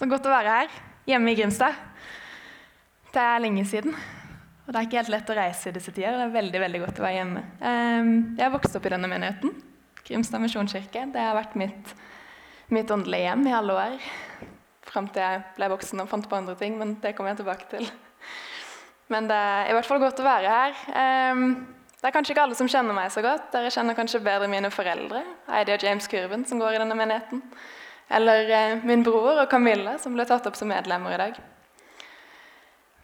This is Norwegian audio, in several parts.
Så godt å være her, hjemme i Grimstad. Det er lenge siden. Og det er ikke helt lett å reise i disse tider. Det er veldig veldig godt å være hjemme. Ehm, jeg har vokst opp i denne menigheten. Grimstad misjonskirke. Det har vært mitt, mitt åndelige hjem i alle år. Fram til jeg ble voksen og fant på andre ting, men det kommer jeg tilbake til. Men det er i hvert fall godt å være her. Ehm, det er kanskje ikke alle som kjenner meg så godt. Dere kjenner kanskje bedre mine foreldre, Heidi og James Kurven, som går i denne menigheten. Eller eh, min bror og Camilla, som ble tatt opp som medlemmer i dag.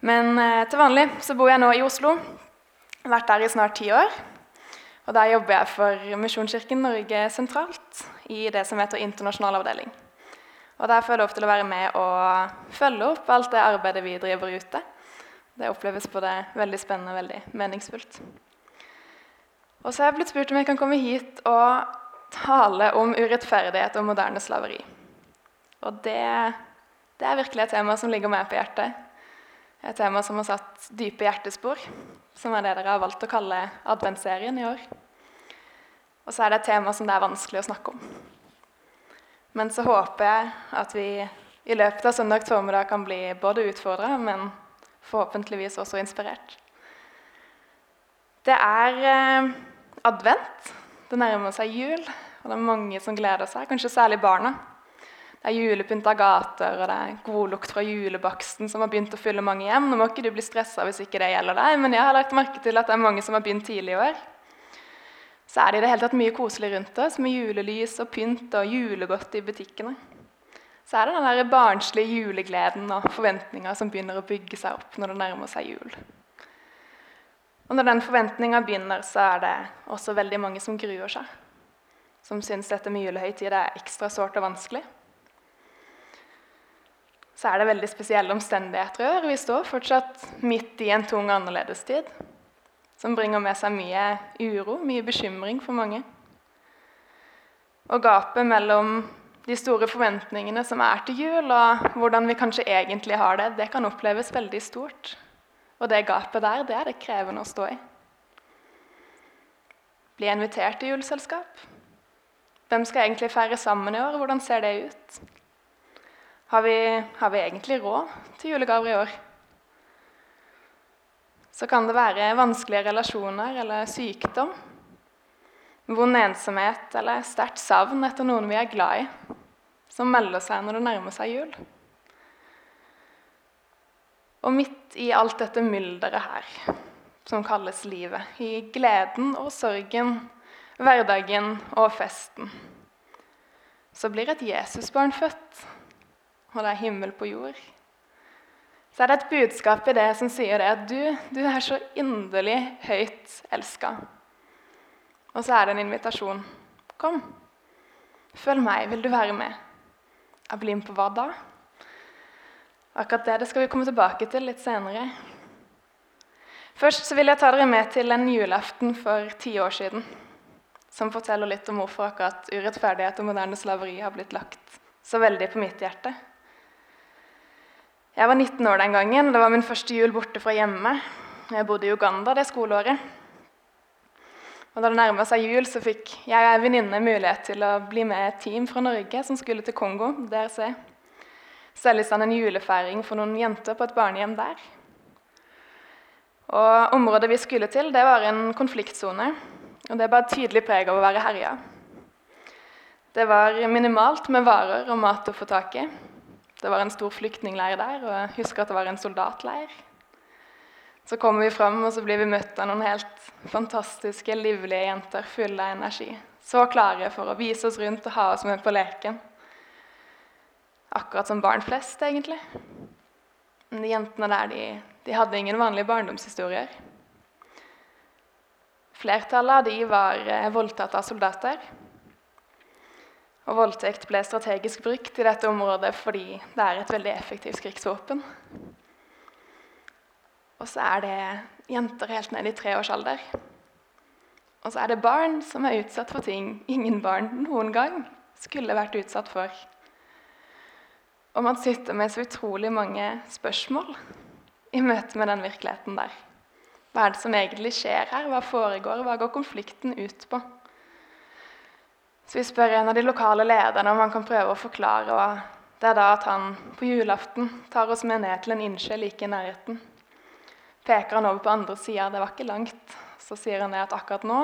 Men eh, til vanlig så bor jeg nå i Oslo. Har vært der i snart ti år. Og Der jobber jeg for Misjonskirken Norge sentralt i det som heter internasjonal avdeling. Og Der får jeg lov til å være med og følge opp alt det arbeidet vi driver ute. Det oppleves både veldig spennende og veldig meningsfullt. Og så har jeg blitt spurt om jeg kan komme hit og tale om urettferdighet og moderne slaveri. Og det, det, er virkelig et tema som ligger meg på hjertet. Et tema som har satt dype hjertespor, som er det dere har valgt å kalle adventsserien i år. Og så er det et tema som det er vanskelig å snakke om. Men så håper jeg at vi i løpet av søndag formiddag kan bli både utfordra, men forhåpentligvis også inspirert. Det er eh, advent. Det nærmer seg jul, og det er mange som gleder seg, kanskje særlig barna. Det er julepynta gater, og det er godlukt fra julebaksten som har begynt å fylle mange hjem. Nå må ikke du bli stressa hvis ikke det gjelder deg, men jeg har lagt merke til at det er mange som har begynt tidlig i år. Så er det i det hele tatt mye koselig rundt oss, med julelys og pynt og julegodt i butikkene. Så er det den der barnslige julegleden og forventninga som begynner å bygge seg opp når det nærmer seg jul. Og når den forventninga begynner, så er det også veldig mange som gruer seg. Som syns dette med julehøytid er ekstra sårt og vanskelig så er det veldig spesielle omstendigheter i Vi står fortsatt midt i en tung annerledestid som bringer med seg mye uro, mye bekymring for mange. Og gapet mellom de store forventningene som er til jul, og hvordan vi kanskje egentlig har det, det kan oppleves veldig stort. Og det gapet der, det er det krevende å stå i. Bli invitert til juleselskap? Hvem skal egentlig feire sammen i år? Hvordan ser det ut? Har vi, har vi egentlig råd til julegaver i år? Så kan det være vanskelige relasjoner eller sykdom, vond ensomhet eller sterkt savn etter noen vi er glad i, som melder seg når det nærmer seg jul. Og midt i alt dette mylderet her, som kalles livet, i gleden og sorgen, hverdagen og festen, så blir et Jesusbarn født og det er himmel på jord, så er det et budskap i det som sier det at du, du er så inderlig høyt elska. Og så er det en invitasjon. Kom, følg meg. Vil du være med? Jeg blir med på hva da? Akkurat det, det skal vi komme tilbake til litt senere. Først så vil jeg ta dere med til en julaften for ti år siden. Som forteller litt om hvorfor akkurat urettferdighet og moderne slaveri har blitt lagt så veldig på mitt hjerte. Jeg var 19 år den gangen. Det var min første jul borte fra hjemme. Jeg bodde i Uganda det skoleåret. Og Da det nærma seg jul, så fikk jeg og ei venninne mulighet til å bli med et team fra Norge som skulle til Kongo, DRC. Selge i stand en julefeiring for noen jenter på et barnehjem der. Og Området vi skulle til, det var en konfliktsone. Og det bar tydelig preg av å være herja. Det var minimalt med varer og mat å få tak i. Det var en stor flyktningleir der, og jeg husker at det var en soldatleir. Så kommer vi fram, og så blir vi møtt av noen helt fantastiske, livlige jenter fulle av energi. Så klare for å vise oss rundt og ha oss med på leken. Akkurat som barn flest, egentlig. Men de jentene der de, de hadde ingen vanlige barndomshistorier. Flertallet av de var eh, voldtatt av soldater. Og voldtekt ble strategisk brukt i dette området fordi det er et veldig effektivt krigsvåpen. Og så er det jenter helt ned i treårsalder. Og så er det barn som er utsatt for ting ingen barn noen gang skulle vært utsatt for. Og man sitter med så utrolig mange spørsmål i møte med den virkeligheten der. Hva er det som egentlig skjer her? Hva foregår? Hva går konflikten ut på? Så vi spør en av de lokale lederne om han kan prøve å forklare Og Det er da at han på julaften tar oss med ned til en innsjø like i nærheten. Peker han over på andre sida, det var ikke langt. Så sier han det at akkurat nå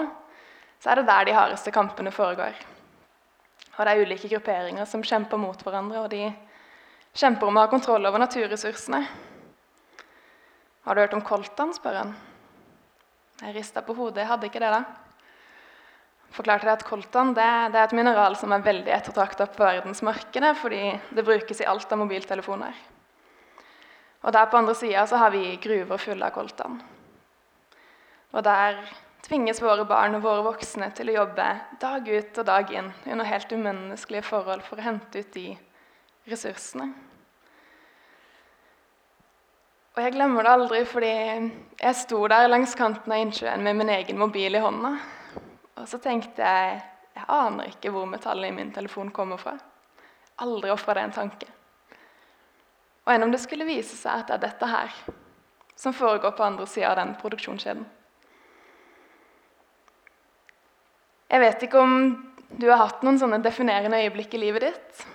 så er det der de hardeste kampene foregår. Og det er ulike grupperinger som kjemper mot hverandre, og de kjemper om å ha kontroll over naturressursene. Har du hørt om Koltan, spør han. Jeg rista på hodet. Jeg hadde ikke det, da forklarte jeg at coltan det, det, er et mineral som er veldig ettertrakta på verdensmarkedet fordi det brukes i alt av mobiltelefoner. Og der på andre sida har vi gruver fulle av coltan. Og der tvinges våre barn og våre voksne til å jobbe dag ut og dag inn under helt umenneskelige forhold for å hente ut de ressursene. Og jeg glemmer det aldri, fordi jeg sto der langs kanten av innsjøen med min egen mobil i hånda og så tenkte jeg jeg aner ikke hvor metallet i min telefon kommer fra. Aldri ofra det en tanke. Og enn om det skulle vise seg at det er dette her som foregår på andre sida av den produksjonskjeden. Jeg vet ikke om du har hatt noen sånne definerende øyeblikk i livet ditt.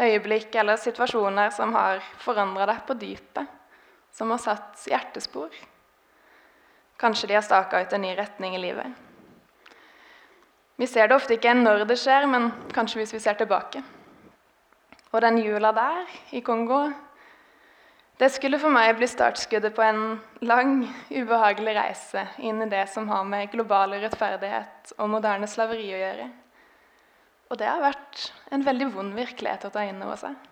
Øyeblikk eller situasjoner som har forandra deg på dypet, som har satt hjertespor. Kanskje de har staka ut en ny retning i livet. Vi ser det ofte ikke når det skjer, men kanskje hvis vi ser tilbake. Og den jula der i Kongo det skulle for meg bli startskuddet på en lang, ubehagelig reise inn i det som har med global urettferdighet og moderne slaveri å gjøre. Og det har vært en veldig vond virkelighet å ta inn over seg.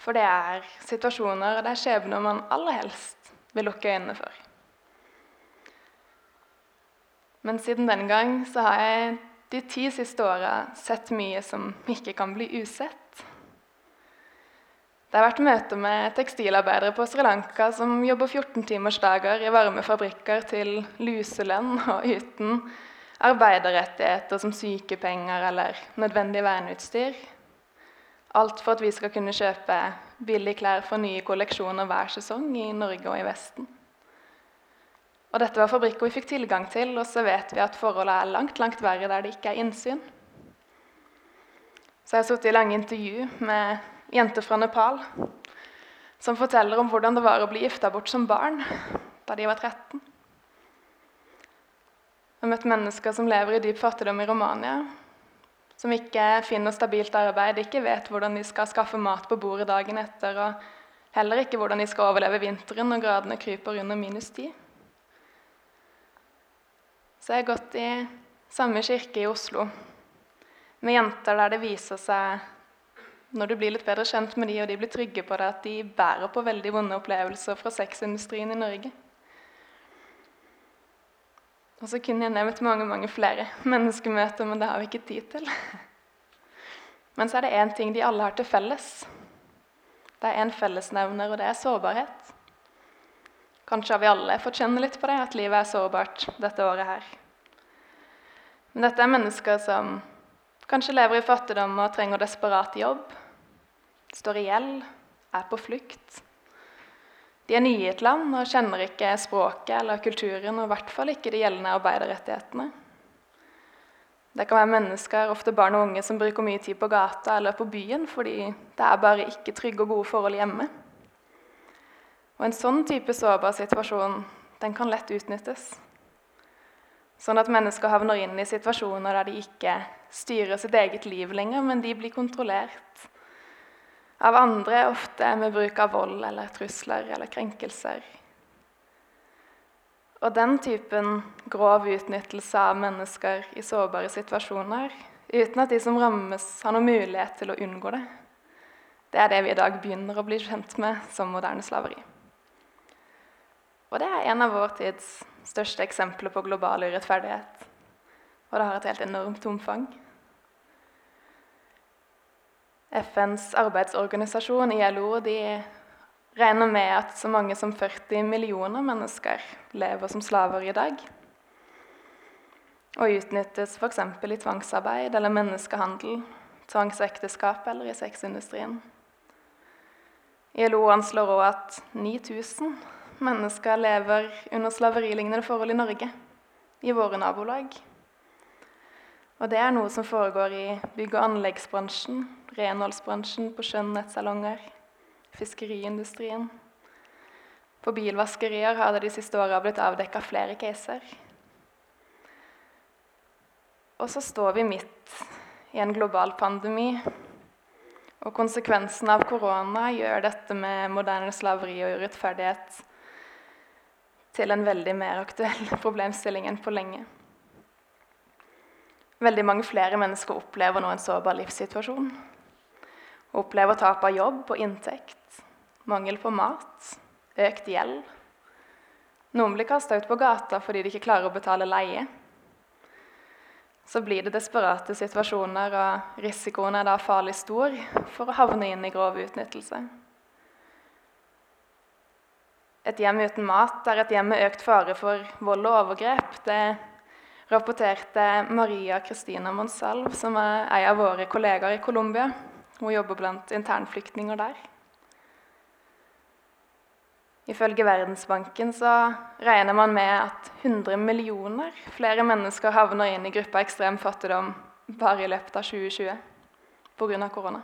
For det er situasjoner og det er skjebner man aller helst vil lukke øynene for. Men siden den gang så har jeg de ti siste åra sett mye som ikke kan bli usett. Det har vært møter med tekstilarbeidere på Sri Lanka som jobber 14-timersdager i varme fabrikker til luselønn og uten arbeiderrettigheter som sykepenger eller nødvendig verneutstyr. Alt for at vi skal kunne kjøpe billige klær for nye kolleksjoner hver sesong i Norge og i Vesten. Og dette var fabrikker vi fikk tilgang til, og så vet vi at forholdet er langt langt verre der det ikke er innsyn. Så jeg har sittet i lange intervju med jenter fra Nepal som forteller om hvordan det var å bli gifta bort som barn da de var 13. Jeg har møtt mennesker som lever i dyp fattigdom i Romania. Som ikke finner stabilt arbeid, ikke vet hvordan de skal skaffe mat på bordet dagen etter, og heller ikke hvordan de skal overleve vinteren når gradene kryper under minus ti. Så jeg har gått i samme kirke i Oslo med jenter der det viser seg, når du blir litt bedre kjent med de, og de blir trygge på det, at de bærer på veldig vonde opplevelser fra sexindustrien i Norge. Og så kunne jeg nevnt mange mange flere menneskemøter, men det har vi ikke tid til. Men så er det én ting de alle har til felles. Det er én fellesnevner, og det er sårbarhet. Kanskje har vi alle fått kjenne litt på det, at livet er sårbart dette året her. Men dette er mennesker som kanskje lever i fattigdom og trenger desperat jobb, står i gjeld, er på flukt. De er nye i et land og kjenner ikke språket eller kulturen, og i hvert fall ikke de gjeldende arbeiderrettighetene. Det kan være mennesker, ofte barn og unge, som bruker mye tid på gata eller på byen fordi det er bare ikke trygge og gode forhold hjemme. Og En sånn type sårbar situasjon den kan lett utnyttes. Sånn at mennesker havner inn i situasjoner der de ikke styrer sitt eget liv lenger, men de blir kontrollert av andre, ofte med bruk av vold eller trusler eller krenkelser. Og den typen grov utnyttelse av mennesker i sårbare situasjoner, uten at de som rammes, har noen mulighet til å unngå det, det er det vi i dag begynner å bli kjent med som moderne slaveri. Og det er en av vår tids største eksempler på global urettferdighet. Og det har et helt enormt omfang. FNs arbeidsorganisasjon, ILO, de regner med at så mange som 40 millioner mennesker lever som slaver i dag. Og utnyttes f.eks. i tvangsarbeid eller menneskehandel, tvangsekteskap eller i sexindustrien. ILO anslår òg at 9000 mennesker lever under slaverilignende forhold i Norge, i våre nabolag. Og det er noe som foregår i bygg- og anleggsbransjen, renholdsbransjen, på skjønnhetssalonger, fiskeriindustrien. På bilvaskerier har det de siste åra blitt avdekka flere caser. Og så står vi midt i en global pandemi. Og konsekvensen av korona gjør dette med moderne slaveri og urettferdighet til en veldig mer aktuell problemstilling enn på lenge. Veldig mange flere mennesker opplever nå en sårbar livssituasjon. Opplever tap av jobb og inntekt, mangel på mat, økt gjeld. Noen blir kasta ut på gata fordi de ikke klarer å betale leie. Så blir det desperate situasjoner, og risikoen er da farlig stor for å havne inn i grov utnyttelse. Et hjem uten mat er et hjem med økt fare for vold og overgrep. Det rapporterte Maria Cristina Monsalv, som er en av våre kollegaer i Colombia. Hun jobber blant internflyktninger der. Ifølge Verdensbanken så regner man med at 100 millioner flere mennesker havner inn i gruppa ekstrem fattigdom bare i løpet av 2020 pga. korona.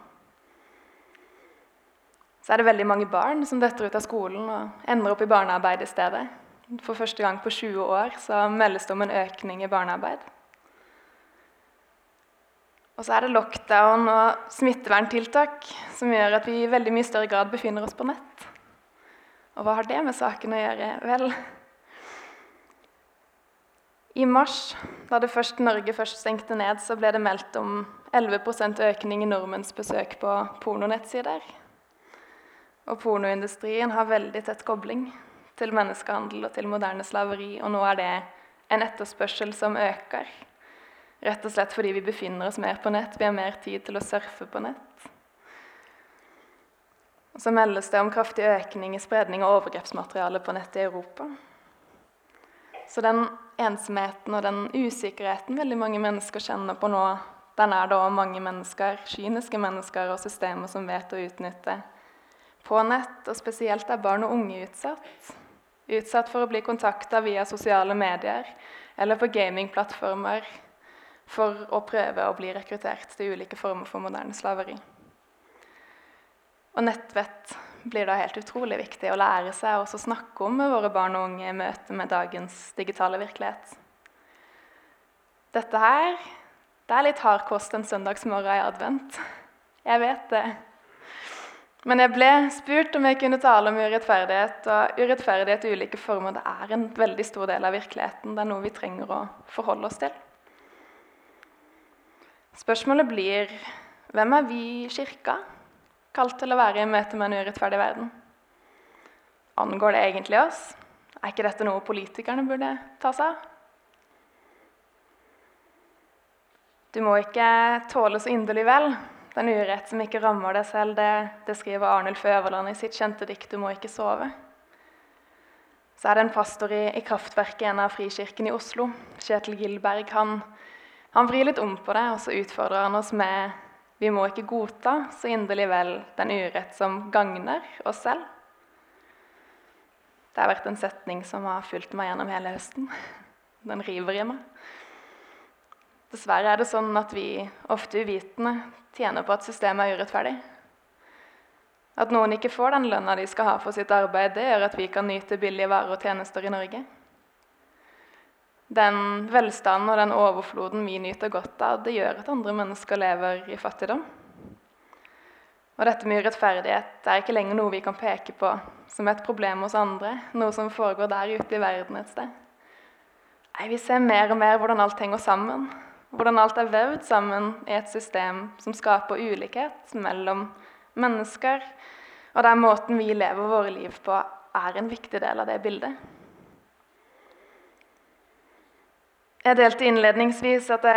Så er det veldig mange barn som detter ut av skolen og ender opp i barnearbeid i stedet. For første gang på 20 år så meldes det om en økning i barnearbeid. Og så er det lockdown og smitteverntiltak som gjør at vi i veldig mye større grad befinner oss på nett. Og hva har det med saken å gjøre? Vel, i mars, da det først Norge først stengte ned, så ble det meldt om 11% økning i nordmenns besøk på pornonettsider. Og pornoindustrien har veldig tett kobling til menneskehandel og til moderne slaveri. Og nå er det en etterspørsel som øker. Rett og slett fordi vi befinner oss mer på nett. Vi har mer tid til å surfe på nett. Og så meldes det om kraftig økning i spredning av overgrepsmateriale på nett i Europa. Så den ensomheten og den usikkerheten veldig mange mennesker kjenner på nå, den er òg mange mennesker, kyniske mennesker og systemer som vet å utnytte på nett. Og spesielt er barn og unge utsatt utsatt for å bli kontakta via sosiale medier eller på gamingplattformer for å prøve å bli rekruttert til ulike former for moderne slaveri. Og nettvett blir da helt utrolig viktig å lære seg og snakke om med våre barn og unge i møte med dagens digitale virkelighet. Dette her det er litt hard kost en søndagsmorgen i advent. Jeg vet det. Men jeg ble spurt om jeg kunne tale om urettferdighet. Og urettferdighet i ulike former det er en veldig stor del av virkeligheten. Det er noe vi trenger å forholde oss til. Spørsmålet blir hvem er vi i kirka kalt til å være i møte med en urettferdig verden? Angår det egentlig oss? Er ikke dette noe politikerne burde ta seg av? Du må ikke tåle så inderlig vel den urett som ikke rammer deg selv, det, det skriver Arnulf Øverland i sitt kjente dikt 'Du må ikke sove'. Så er det en pastor i, i Kraftverket, en av frikirken i Oslo, Kjetil Gilberg. Han, han vrir litt om på det, og så utfordrer han oss med vi må ikke godta så inderlig vel den urett som gagner oss selv. Det har vært en setning som har fulgt meg gjennom hele høsten. Den river i meg. Dessverre er det sånn at vi ofte uvitende tjener på at systemet er urettferdig. At noen ikke får den lønna de skal ha for sitt arbeid, det gjør at vi kan nyte billige varer og tjenester i Norge. Den velstanden og den overfloden vi nyter godt av, det gjør at andre mennesker lever i fattigdom. Og dette med urettferdighet er ikke lenger noe vi kan peke på som et problem hos andre, noe som foregår der ute i verden et sted. Nei, Vi ser mer og mer hvordan alt henger sammen, hvordan alt er vevd sammen i et system som skaper ulikhet mellom mennesker, og der måten vi lever våre liv på, er en viktig del av det bildet. Jeg delte innledningsvis at det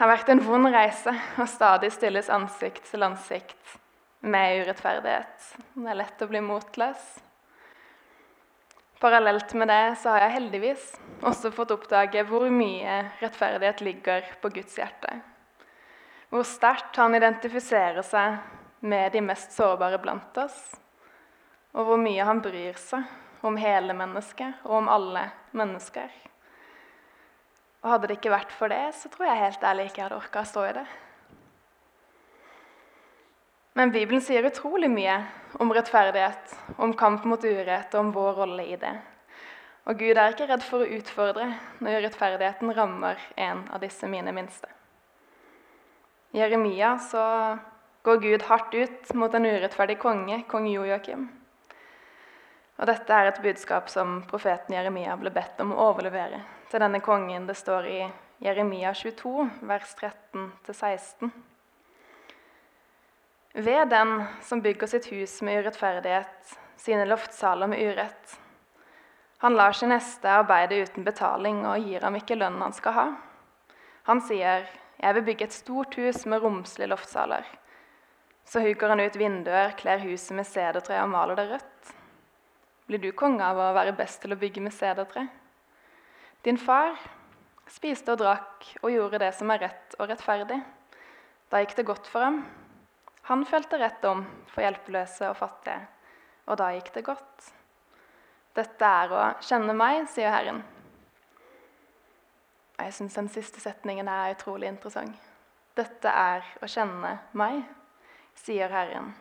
har vært en vond reise å stadig stilles ansikt til ansikt med urettferdighet. Det er lett å bli motløs. Parallelt med det så har jeg heldigvis også fått oppdage hvor mye rettferdighet ligger på Guds hjerte. Hvor sterkt han identifiserer seg med de mest sårbare blant oss. Og hvor mye han bryr seg om hele mennesket og om alle mennesker. Og hadde det ikke vært for det, så tror jeg helt ærlig ikke jeg hadde orka å stå i det. Men Bibelen sier utrolig mye om rettferdighet, om kamp mot urett og om vår rolle i det. Og Gud er ikke redd for å utfordre når rettferdigheten rammer en av disse mine minste. I Jeremia så går Gud hardt ut mot en urettferdig konge, kong Joakim. Og dette er et budskap som profeten Jeremia ble bedt om å overlevere til denne kongen. Det står i Jeremia 22, vers 13-16. Ved den som bygger sitt hus med urettferdighet, sine loftsaler med urett. Han lar sin neste arbeide uten betaling og gir ham ikke lønnen han skal ha. Han sier, 'Jeg vil bygge et stort hus med romslige loftsaler.' Så hugger han ut vinduer, kler huset med sedertre og maler det rødt. Blir du konge av å være best til å bygge med sedertre? Din far spiste og drakk og gjorde det som er rett og rettferdig. Da gikk det godt for ham. Han følte rett om for hjelpeløse og fattige, og da gikk det godt. Dette er å kjenne meg, sier Herren. Jeg syns den siste setningen er utrolig interessant. Dette er å kjenne meg, sier Herren.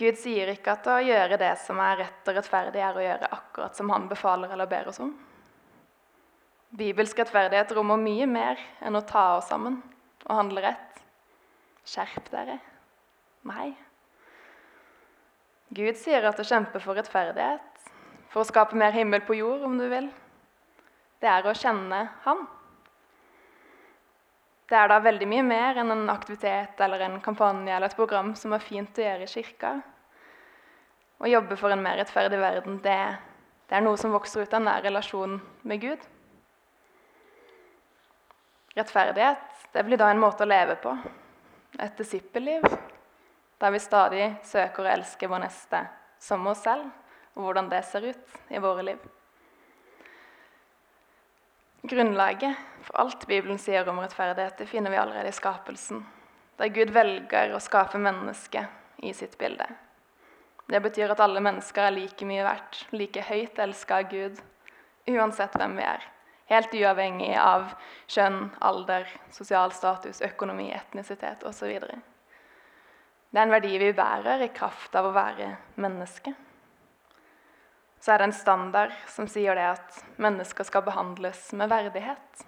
Gud sier ikke at å gjøre det som er rett og rettferdig, er å gjøre akkurat som han befaler eller ber oss om. Bibelsk rettferdighet rommer mye mer enn å ta oss sammen og handle rett. Skjerp dere. Nei. Gud sier at å kjempe for rettferdighet, for å skape mer himmel på jord, om du vil, det er å kjenne Han. Det er da veldig mye mer enn en aktivitet eller en kampanje eller et program som er fint å gjøre i kirka. Å jobbe for en mer rettferdig verden, det, det er noe som vokser ut av nær relasjon med Gud. Rettferdighet det blir da en måte å leve på, et disippelliv, der vi stadig søker å elske vår neste som oss selv, og hvordan det ser ut i våre liv. Grunnlaget for alt Bibelen sier om rettferdighet, det finner vi allerede i skapelsen, der Gud velger å skape mennesket i sitt bilde. Det betyr at alle mennesker er like mye verdt, like høyt elska av Gud, uansett hvem vi er. Helt uavhengig av kjønn, alder, sosial status, økonomi, etnisitet osv. Det er en verdi vi bærer i kraft av å være menneske så er det en standard som sier det at mennesker skal behandles med verdighet.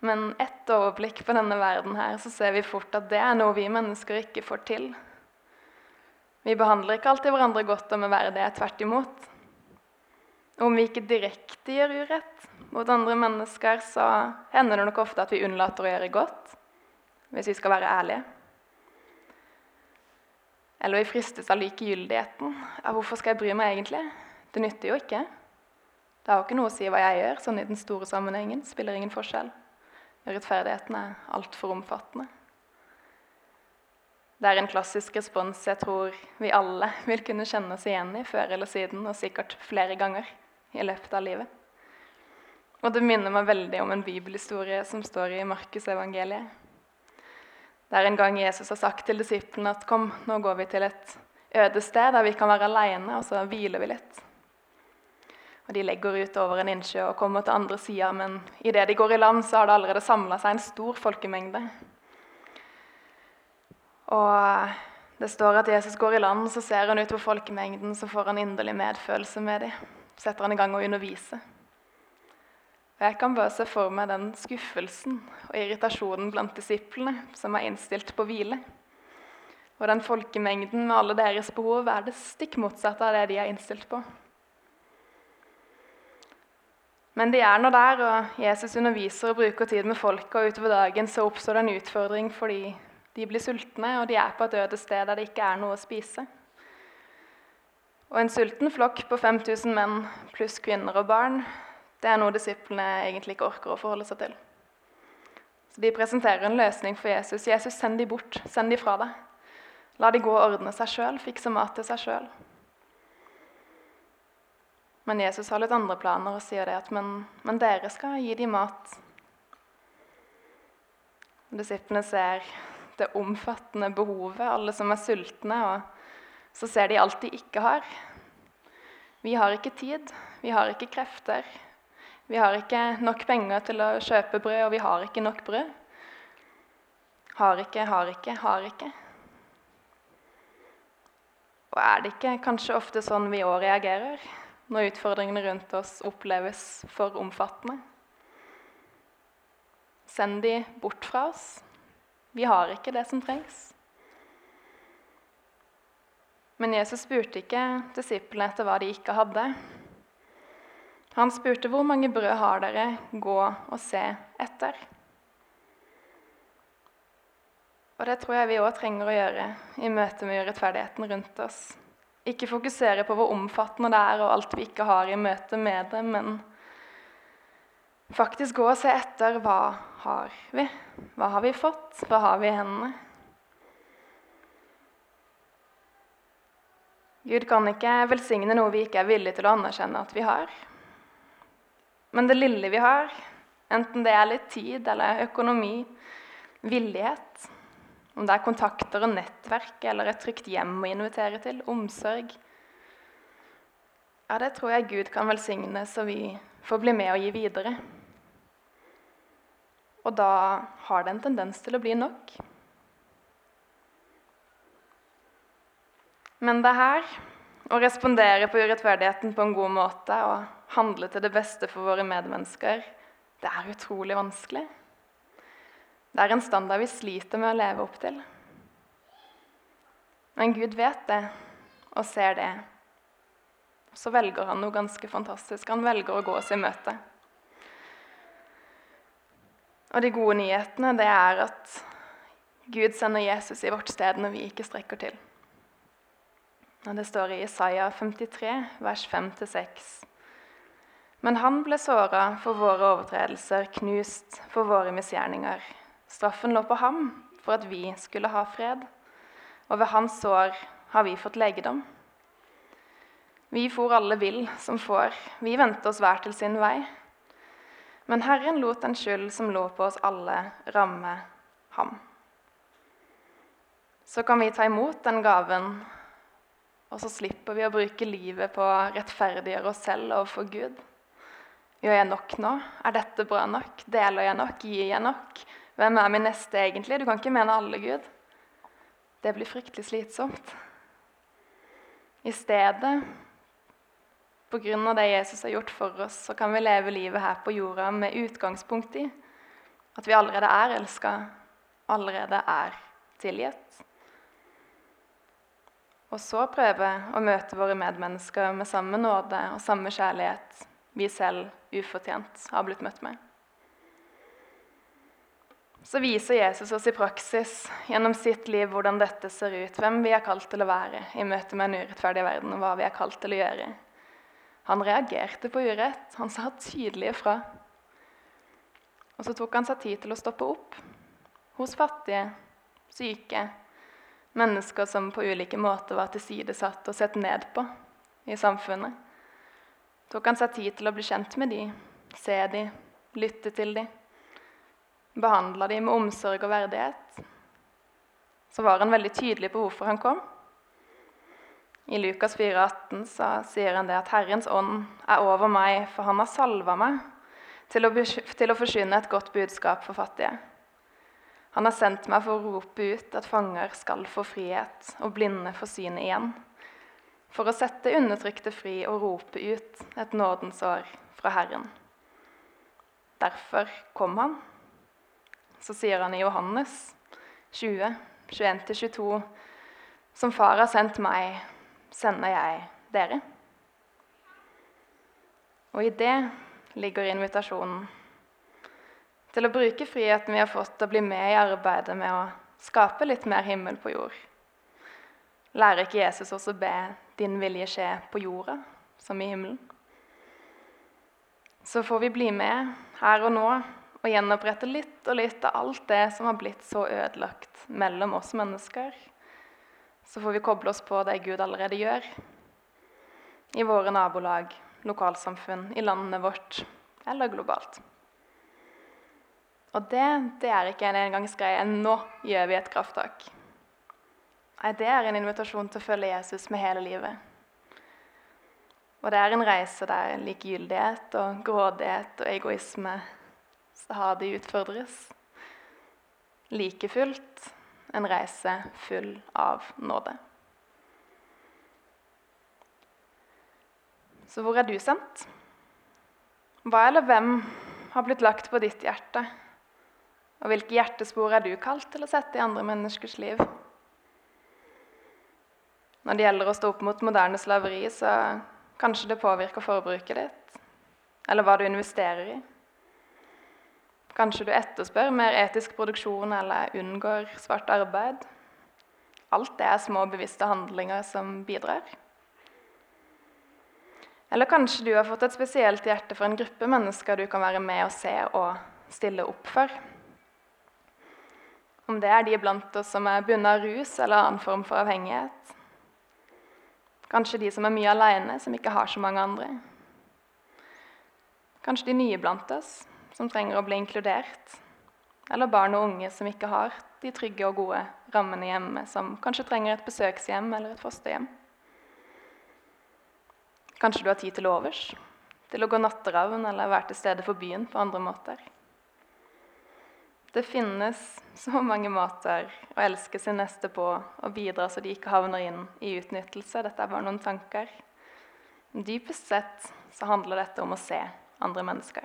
Men ett overblikk på denne verden her, så ser vi fort at det er noe vi mennesker ikke får til. Vi behandler ikke alltid hverandre godt og med verdighet, tvert imot. Om vi ikke direkte gjør urett mot andre mennesker, så hender det nok ofte at vi unnlater å gjøre godt, hvis vi skal være ærlige. Eller vi fristes av likegyldigheten. Ja, hvorfor skal jeg bry meg egentlig? Det nytter jo ikke. Det har jo ikke noe å si hva jeg gjør, sånn i den store sammenhengen. Spiller ingen forskjell. Rettferdigheten er altfor omfattende. Det er en klassisk respons jeg tror vi alle vil kunne kjenne oss igjen i før eller siden, og sikkert flere ganger i løpet av livet. Og det minner meg veldig om en bibelhistorie som står i Markusevangeliet. Det er en gang Jesus har sagt til disiplene at kom, nå går vi til et øde sted der vi kan være alene, og så hviler vi litt. Og De legger ut over en innsjø og kommer til andre sida, men idet de går i land, så har det allerede samla seg en stor folkemengde. Og det står at Jesus går i land, så ser han ut på folkemengden, så får han inderlig medfølelse med dem. Setter han i gang å undervise. Og Jeg kan bare se for meg den skuffelsen og irritasjonen blant disiplene som er innstilt på hvile. Og den folkemengden med alle deres behov er det stikk motsatte av det de er innstilt på. Men de er nå der, og Jesus underviser og bruker tid med folket, og utover dagen så oppstår det en utfordring fordi de blir sultne, og de er på et øde sted der det ikke er noe å spise. Og en sulten flokk på 5000 menn pluss kvinner og barn det er noe disiplene egentlig ikke orker å forholde seg til. Så De presenterer en løsning for Jesus. Jesus, send de bort. Send de fra deg. La de gå og ordne seg sjøl, fikse mat til seg sjøl. Men Jesus har litt andre planer og sier det at men, men dere skal gi dem mat. Disiplene ser det omfattende behovet, alle som er sultne, og så ser de alt de ikke har. Vi har ikke tid, vi har ikke krefter, Vi har ikke nok penger til å kjøpe brød, og vi har ikke nok brød. Har ikke, har ikke, har ikke. Og er det ikke kanskje ofte sånn vi òg reagerer når utfordringene rundt oss oppleves for omfattende? Send de bort fra oss. Vi har ikke det som trengs. Men Jesus spurte ikke disiplene etter hva de ikke hadde. Han spurte hvor mange brød har dere, gå og se etter. Og det tror jeg vi òg trenger å gjøre i møte med urettferdigheten rundt oss. Ikke fokusere på hvor omfattende det er og alt vi ikke har i møte med det, men faktisk gå og se etter hva har vi? Hva har vi fått? Hva har vi i hendene? Gud kan ikke velsigne noe vi ikke er villige til å anerkjenne at vi har. Men det lille vi har, enten det er litt tid eller økonomi, villighet om det er kontakter og nettverk eller et trygt hjem å invitere til, omsorg Ja, det tror jeg Gud kan velsigne, så vi får bli med og gi videre. Og da har det en tendens til å bli nok. Men det her, å respondere på urettferdigheten på en god måte og handle til det beste for våre medmennesker, det er utrolig vanskelig. Det er en standard vi sliter med å leve opp til. Men Gud vet det og ser det. Så velger han noe ganske fantastisk. Han velger å gå oss i møte. Og de gode nyhetene det er at Gud sender Jesus i vårt sted når vi ikke strekker til. Det står i Isaiah 53, vers 5-6. Men han ble såra for våre overtredelser, knust for våre misgjerninger. Straffen lå på ham for at vi skulle ha fred, og ved hans sår har vi fått legedom. Vi for alle vill som får, vi vendte oss hver til sin vei. Men Herren lot den skyld som lå på oss alle, ramme ham. Så kan vi ta imot den gaven, og så slipper vi å bruke livet på å rettferdiggjøre oss selv overfor Gud. Gjør jeg nok nå? Er dette bra nok? Deler jeg nok? Gir jeg nok? Hvem er min neste egentlig? Du kan ikke mene alle Gud. Det blir fryktelig slitsomt. I stedet, pga. det Jesus har gjort for oss, så kan vi leve livet her på jorda med utgangspunkt i at vi allerede er elska, allerede er tilgitt. Og så prøve å møte våre medmennesker med samme nåde og samme kjærlighet vi selv ufortjent har blitt møtt med så viser Jesus oss i praksis gjennom sitt liv hvordan dette ser ut, hvem vi er kalt til å være i møte med en urettferdig verden, og hva vi er kalt til å gjøre. Han reagerte på urett. Han sa tydelig ifra. Og så tok han seg tid til å stoppe opp hos fattige, syke, mennesker som på ulike måter var tilsidesatt og sett ned på i samfunnet. Tok han seg tid til å bli kjent med de, se de, lytte til de behandla dem med omsorg og verdighet, så var han veldig tydelig på hvorfor han kom. I Lukas 4, 18 så sier han det at 'Herrens ånd er over meg, for han har salva meg' til å, til å forsyne et godt budskap for fattige. Han har sendt meg for å rope ut at fanger skal få frihet, og blinde få syn igjen. For å sette undertrykte fri og rope ut et nådens år fra Herren. Derfor kom han så sier han i Johannes 20, 21-22.: Som Far har sendt meg, sender jeg dere. Og i det ligger invitasjonen til å bruke friheten vi har fått, til å bli med i arbeidet med å skape litt mer himmel på jord. Lærer ikke Jesus også be 'din vilje skje på jorda som i himmelen'? Så får vi bli med her og nå og gjenopprette litt og litt av alt det som har blitt så ødelagt mellom oss mennesker. Så får vi koble oss på det Gud allerede gjør. I våre nabolag, lokalsamfunn, i landet vårt eller globalt. Og det, det er ikke en engangsgreie. Nå gjør vi et krafttak. Nei, det er en invitasjon til å følge Jesus med hele livet. Og det er en reise der likegyldighet og grådighet og egoisme stadig utfordres. Like fullt en reise full av nåde. Så hvor er du sendt? Hva eller hvem har blitt lagt på ditt hjerte? Og hvilke hjertespor er du kalt til å sette i andre menneskers liv? Når det gjelder å stå opp mot moderne slaveri, så kanskje det påvirker forbruket ditt, eller hva du investerer i. Kanskje du etterspør mer etisk produksjon eller unngår svart arbeid. Alt det er små, bevisste handlinger som bidrar. Eller kanskje du har fått et spesielt hjerte for en gruppe mennesker du kan være med og se og stille opp for. Om det er de blant oss som er bundet av rus eller annen form for avhengighet. Kanskje de som er mye alene, som ikke har så mange andre. Kanskje de nye blant oss, som trenger å bli inkludert. Eller barn og unge som ikke har de trygge og gode rammene hjemme, som kanskje trenger et besøkshjem eller et fosterhjem. Kanskje du har tid til overs til å gå natteravn eller være til stede for byen på andre måter. Det finnes så mange måter å elske sin neste på og bidra så de ikke havner inn i utnyttelse. Dette er bare noen tanker. Dypest sett så handler dette om å se andre mennesker.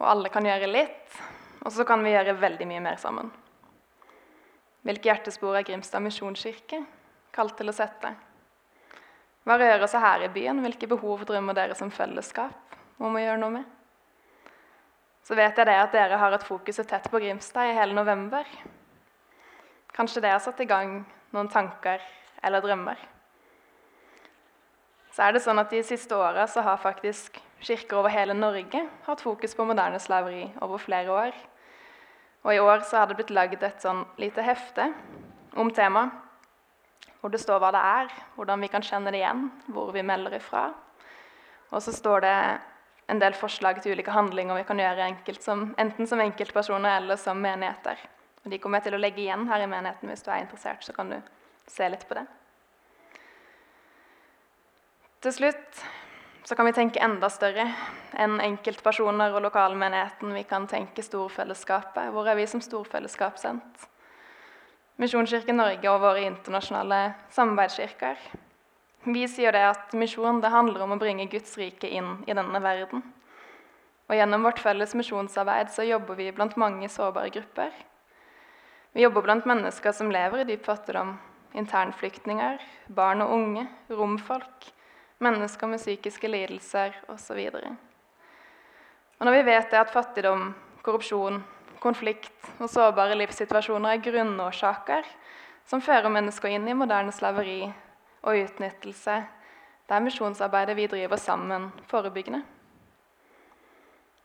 Og alle kan gjøre litt, og så kan vi gjøre veldig mye mer sammen. Hvilke hjertespor er Grimstad misjonskirke kalt til å sette? Hva rører seg her i byen? Hvilke behov drømmer dere som fellesskap om å gjøre noe med? Så vet jeg det at dere har et fokus tett på Grimstad i hele november. Kanskje det har satt i gang noen tanker eller drømmer? Så er det sånn at De siste åra har faktisk kirker over hele Norge hatt fokus på moderne slaveri over flere år. Og I år så har det blitt lagd et sånn lite hefte om temaet hvor det står hva det er, hvordan vi kan kjenne det igjen, hvor vi melder ifra. Og så står det en del forslag til ulike handlinger vi kan gjøre enkelt som, enten som enkeltpersoner eller som menigheter. Og De kommer jeg til å legge igjen her i menigheten. Hvis du er interessert, så kan du se litt på det. Til slutt så kan vi tenke enda større enn enkeltpersoner og lokalmenigheten. Vi kan tenke storfellesskapet. Hvor er vi som storfellesskap sendt? Misjonskirken Norge og våre internasjonale samarbeidskirker. Vi sier det at misjon det handler om å bringe Guds rike inn i denne verden. Og Gjennom vårt felles misjonsarbeid så jobber vi blant mange sårbare grupper. Vi jobber blant mennesker som lever i dyp fattigdom, internflyktninger, barn og unge, romfolk, mennesker med psykiske lidelser osv. Og når vi vet det at fattigdom, korrupsjon, konflikt og sårbare livssituasjoner er grunnårsaker som fører mennesker inn i moderne slaveri og utnyttelse. Det er misjonsarbeidet vi driver sammen, forebyggende.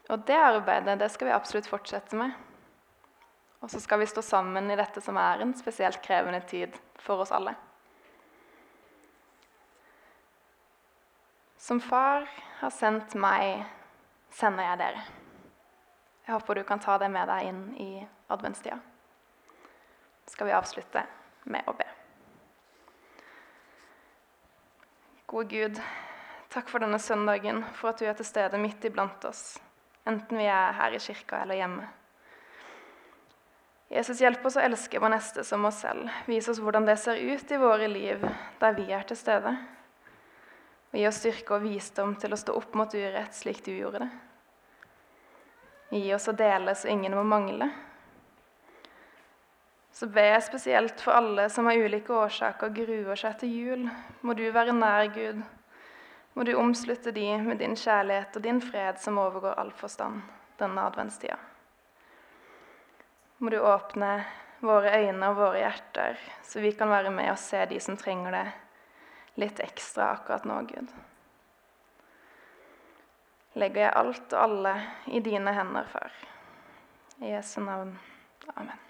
Og det arbeidet det skal vi absolutt fortsette med. Og så skal vi stå sammen i dette som er en spesielt krevende tid for oss alle. Som far har sendt meg, sender jeg dere. Jeg håper du kan ta det med deg inn i adventstida. skal vi avslutte med å be. Gode Gud, takk for denne søndagen, for at du er til stede midt iblant oss, enten vi er her i kirka eller hjemme. Jesus, hjelp oss å elske vår neste som oss selv. Vis oss hvordan det ser ut i våre liv der vi er til stede. Og gi oss styrke og visdom til å stå opp mot urett slik du gjorde det. Gi oss å dele så ingen må mangle. Så ber jeg spesielt for alle som av ulike årsaker gruer seg til jul. Må du være nær, Gud. Må du omslutte de med din kjærlighet og din fred som overgår all forstand denne adventstida. Må du åpne våre øyne og våre hjerter, så vi kan være med og se de som trenger det litt ekstra akkurat nå, Gud legger jeg alt og alle i dine hender, far. I Jesu navn. Amen.